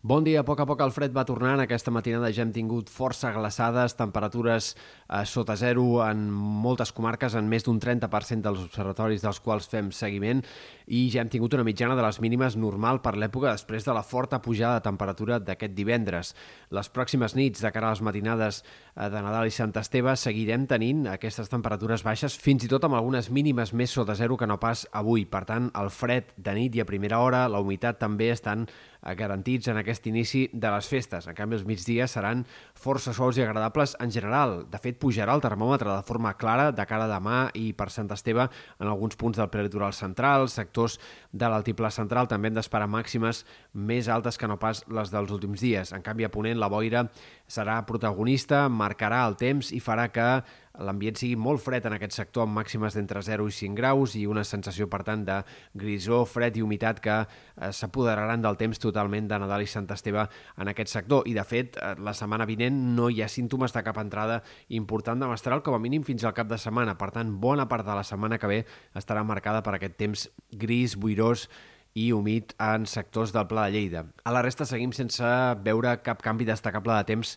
Bon dia, a poc a poc el fred va tornant. Aquesta matinada ja hem tingut força glaçades, temperatures eh, sota zero en moltes comarques, en més d'un 30% dels observatoris dels quals fem seguiment, i ja hem tingut una mitjana de les mínimes normal per l'època després de la forta pujada de temperatura d'aquest divendres. Les pròximes nits, de cara a les matinades eh, de Nadal i Sant Esteve, seguirem tenint aquestes temperatures baixes, fins i tot amb algunes mínimes més sota zero que no pas avui. Per tant, el fred de nit i a primera hora, la humitat també estan eh, garantits en aquest aquest inici de les festes. En canvi, els migdies seran força suaus i agradables en general. De fet, pujarà el termòmetre de forma clara de cara a demà i per Sant Esteve en alguns punts del prelitoral central, sectors de l'altiplà central també hem d'esperar màximes més altes que no pas les dels últims dies. En canvi, a Ponent la boira serà protagonista, marcarà el temps i farà que l'ambient sigui molt fred en aquest sector amb màximes d'entre 0 i 5 graus i una sensació, per tant, de grisó, fred i humitat que eh, s'apoderaran del temps totalment de Nadal i Sant Esteve en aquest sector. I, de fet, eh, la setmana vinent no hi ha símptomes de cap entrada important de mestral, com a mínim fins al cap de setmana. Per tant, bona part de la setmana que ve estarà marcada per aquest temps gris, boirós i humit en sectors del Pla de Lleida. A la resta seguim sense veure cap canvi destacable de temps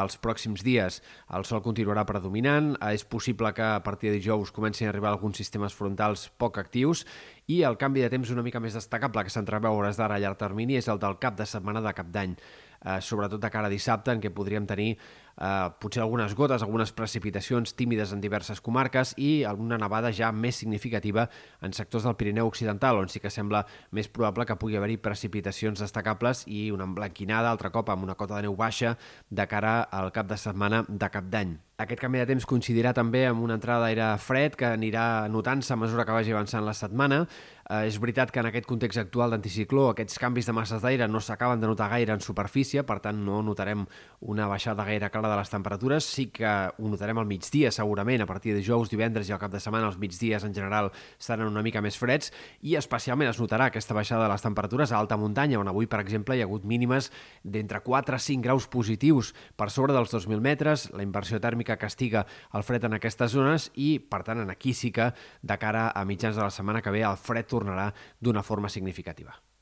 els pròxims dies. El sol continuarà predominant, és possible que a partir de dijous comencin a arribar alguns sistemes frontals poc actius i el canvi de temps una mica més destacable que s'entreveu hores d'ara a llarg termini és el del cap de setmana de cap d'any eh, sobretot de cara a dissabte, en què podríem tenir eh, potser algunes gotes, algunes precipitacions tímides en diverses comarques i alguna nevada ja més significativa en sectors del Pirineu Occidental, on sí que sembla més probable que pugui haver-hi precipitacions destacables i una emblanquinada, altre cop amb una cota de neu baixa, de cara al cap de setmana de cap d'any. Aquest canvi de temps coincidirà també amb una entrada d'aire fred que anirà notant-se a mesura que vagi avançant la setmana. Eh, és veritat que en aquest context actual d'anticicló aquests canvis de masses d'aire no s'acaben de notar gaire en superfície, per tant no notarem una baixada gaire clara de les temperatures. Sí que ho notarem al migdia segurament, a partir de dijous, divendres i al cap de setmana els migdies en general seran una mica més freds i especialment es notarà aquesta baixada de les temperatures a alta muntanya, on avui, per exemple, hi ha hagut mínimes d'entre 4 a 5 graus positius per sobre dels 2.000 metres. La inversió tèrmica castiga el fred en aquestes zones i, per tant, en aquí sí que, de cara a mitjans de la setmana que ve, el fred tornarà d'una forma significativa.